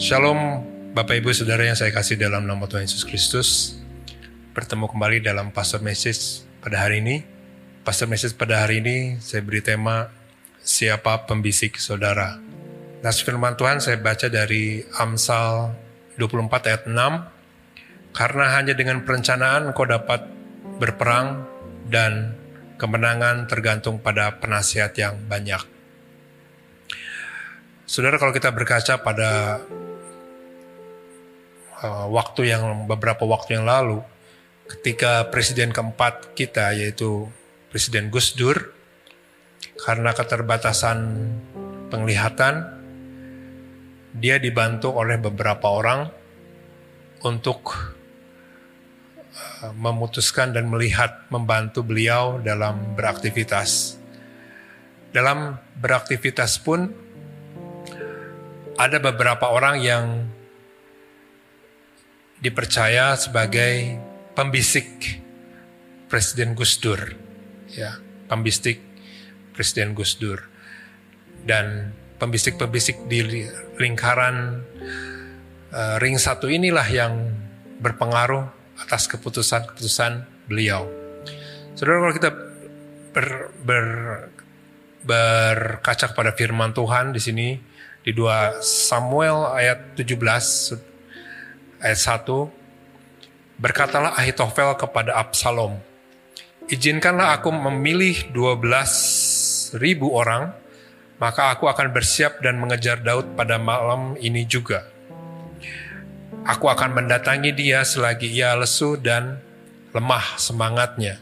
Shalom Bapak Ibu Saudara yang saya kasih dalam nama Tuhan Yesus Kristus. Bertemu kembali dalam Pastor Message pada hari ini. Pastor Message pada hari ini saya beri tema Siapa Pembisik Saudara. Nas firman Tuhan saya baca dari Amsal 24 ayat 6. Karena hanya dengan perencanaan kau dapat berperang dan kemenangan tergantung pada penasihat yang banyak. Saudara kalau kita berkaca pada uh, waktu yang beberapa waktu yang lalu ketika presiden keempat kita yaitu Presiden Gus Dur karena keterbatasan penglihatan dia dibantu oleh beberapa orang untuk uh, memutuskan dan melihat membantu beliau dalam beraktivitas. Dalam beraktivitas pun ada beberapa orang yang dipercaya sebagai pembisik Presiden Gus Dur, ya, pembisik Presiden Gus Dur, dan pembisik-pembisik di lingkaran uh, ring satu inilah yang berpengaruh atas keputusan-keputusan beliau. Saudara, kalau kita ber, ber, berkaca kepada firman Tuhan di sini, di 2 Samuel ayat 17 ayat 1 berkatalah Ahitofel kepada Absalom izinkanlah aku memilih 12 ribu orang maka aku akan bersiap dan mengejar Daud pada malam ini juga aku akan mendatangi dia selagi ia lesu dan lemah semangatnya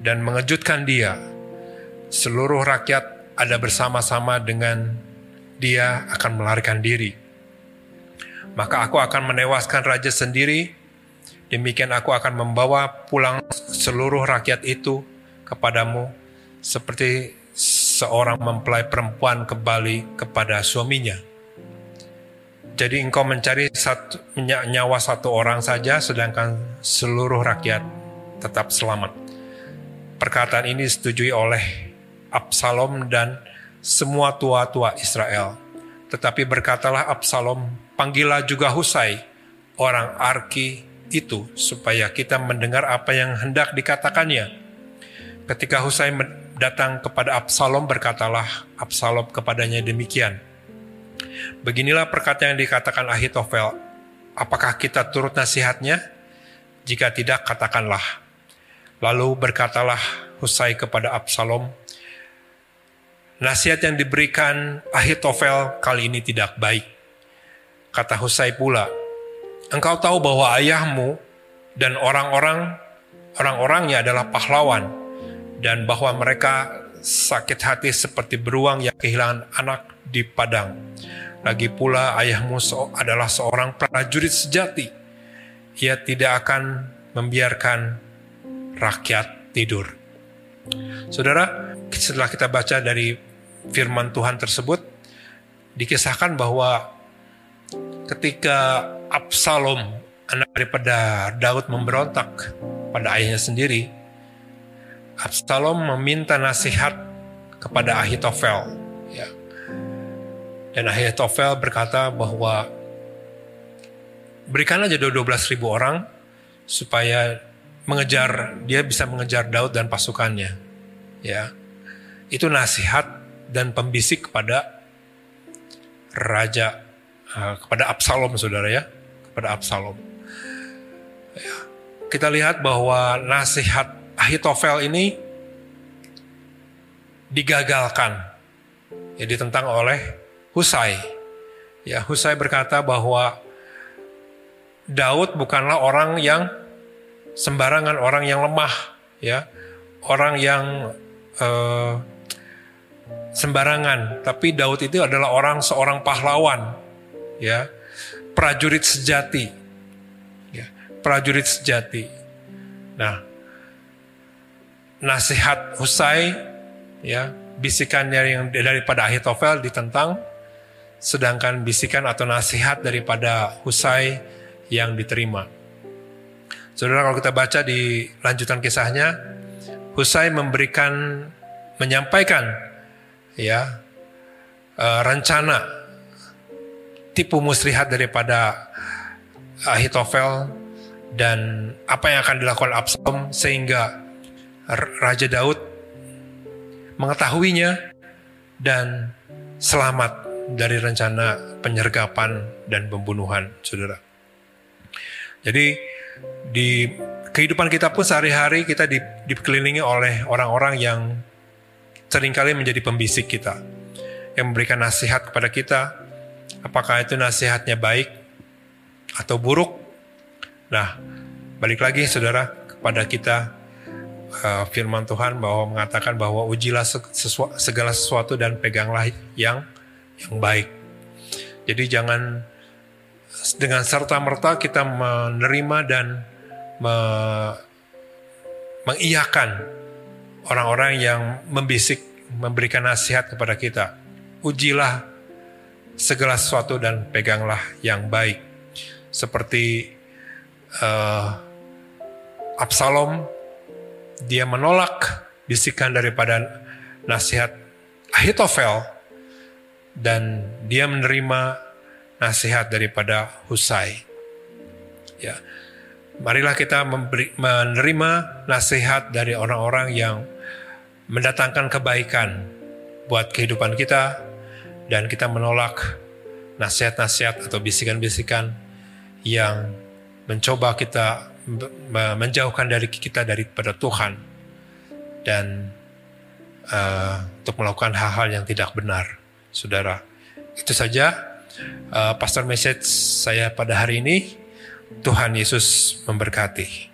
dan mengejutkan dia seluruh rakyat ada bersama-sama dengan dia akan melarikan diri. Maka aku akan menewaskan raja sendiri, demikian aku akan membawa pulang seluruh rakyat itu kepadamu, seperti seorang mempelai perempuan kembali kepada suaminya. Jadi engkau mencari satu, nyawa satu orang saja, sedangkan seluruh rakyat tetap selamat. Perkataan ini disetujui oleh Absalom dan semua tua-tua Israel. Tetapi berkatalah Absalom, panggillah juga Husai, orang Arki itu, supaya kita mendengar apa yang hendak dikatakannya. Ketika Husai datang kepada Absalom, berkatalah Absalom kepadanya demikian. Beginilah perkataan yang dikatakan Ahitofel, apakah kita turut nasihatnya? Jika tidak, katakanlah. Lalu berkatalah Husai kepada Absalom, Nasihat yang diberikan Ahitofel kali ini tidak baik. Kata Husai pula, engkau tahu bahwa ayahmu dan orang-orang orang-orangnya adalah pahlawan dan bahwa mereka sakit hati seperti beruang yang kehilangan anak di padang. Lagi pula ayahmu adalah seorang prajurit sejati. Ia tidak akan membiarkan rakyat tidur. Saudara, setelah kita baca dari firman Tuhan tersebut dikisahkan bahwa ketika Absalom anak daripada Daud memberontak pada ayahnya sendiri, Absalom meminta nasihat kepada Ahitofel. Ya. Dan Ahitofel berkata bahwa berikan aja 12 ribu orang supaya mengejar dia bisa mengejar Daud dan pasukannya. Ya, itu nasihat dan pembisik kepada raja uh, kepada Absalom saudara ya. Kepada Absalom. Ya. kita lihat bahwa nasihat Ahitofel ini digagalkan ya ditentang oleh Husai. Ya Husai berkata bahwa Daud bukanlah orang yang sembarangan orang yang lemah ya. Orang yang uh, sembarangan, tapi Daud itu adalah orang seorang pahlawan, ya, prajurit sejati, ya, prajurit sejati. Nah, nasihat Husai, ya, bisikannya yang daripada Ahitofel ditentang, sedangkan bisikan atau nasihat daripada Husai yang diterima. Saudara kalau kita baca di lanjutan kisahnya, Husai memberikan menyampaikan ya uh, rencana tipu muslihat daripada Ahitofel dan apa yang akan dilakukan Absalom sehingga Raja Daud mengetahuinya dan selamat dari rencana penyergapan dan pembunuhan saudara. Jadi di kehidupan kita pun sehari-hari kita di, dikelilingi oleh orang-orang yang sering kali menjadi pembisik kita. Yang memberikan nasihat kepada kita. Apakah itu nasihatnya baik atau buruk? Nah, balik lagi saudara kepada kita uh, firman Tuhan bahwa mengatakan bahwa ujilah segala sesuatu dan peganglah yang yang baik. Jadi jangan dengan serta-merta kita menerima dan me, mengiyakan orang-orang yang membisik, memberikan nasihat kepada kita. Ujilah segala sesuatu dan peganglah yang baik. Seperti uh, Absalom, dia menolak bisikan daripada nasihat Ahitofel dan dia menerima nasihat daripada Husai. Ya. Marilah kita memberi, menerima nasihat dari orang-orang yang mendatangkan kebaikan buat kehidupan kita dan kita menolak nasihat-nasihat atau bisikan-bisikan yang mencoba kita menjauhkan dari kita daripada Tuhan dan uh, untuk melakukan hal-hal yang tidak benar, saudara. Itu saja uh, pastor message saya pada hari ini. Tuhan Yesus memberkati.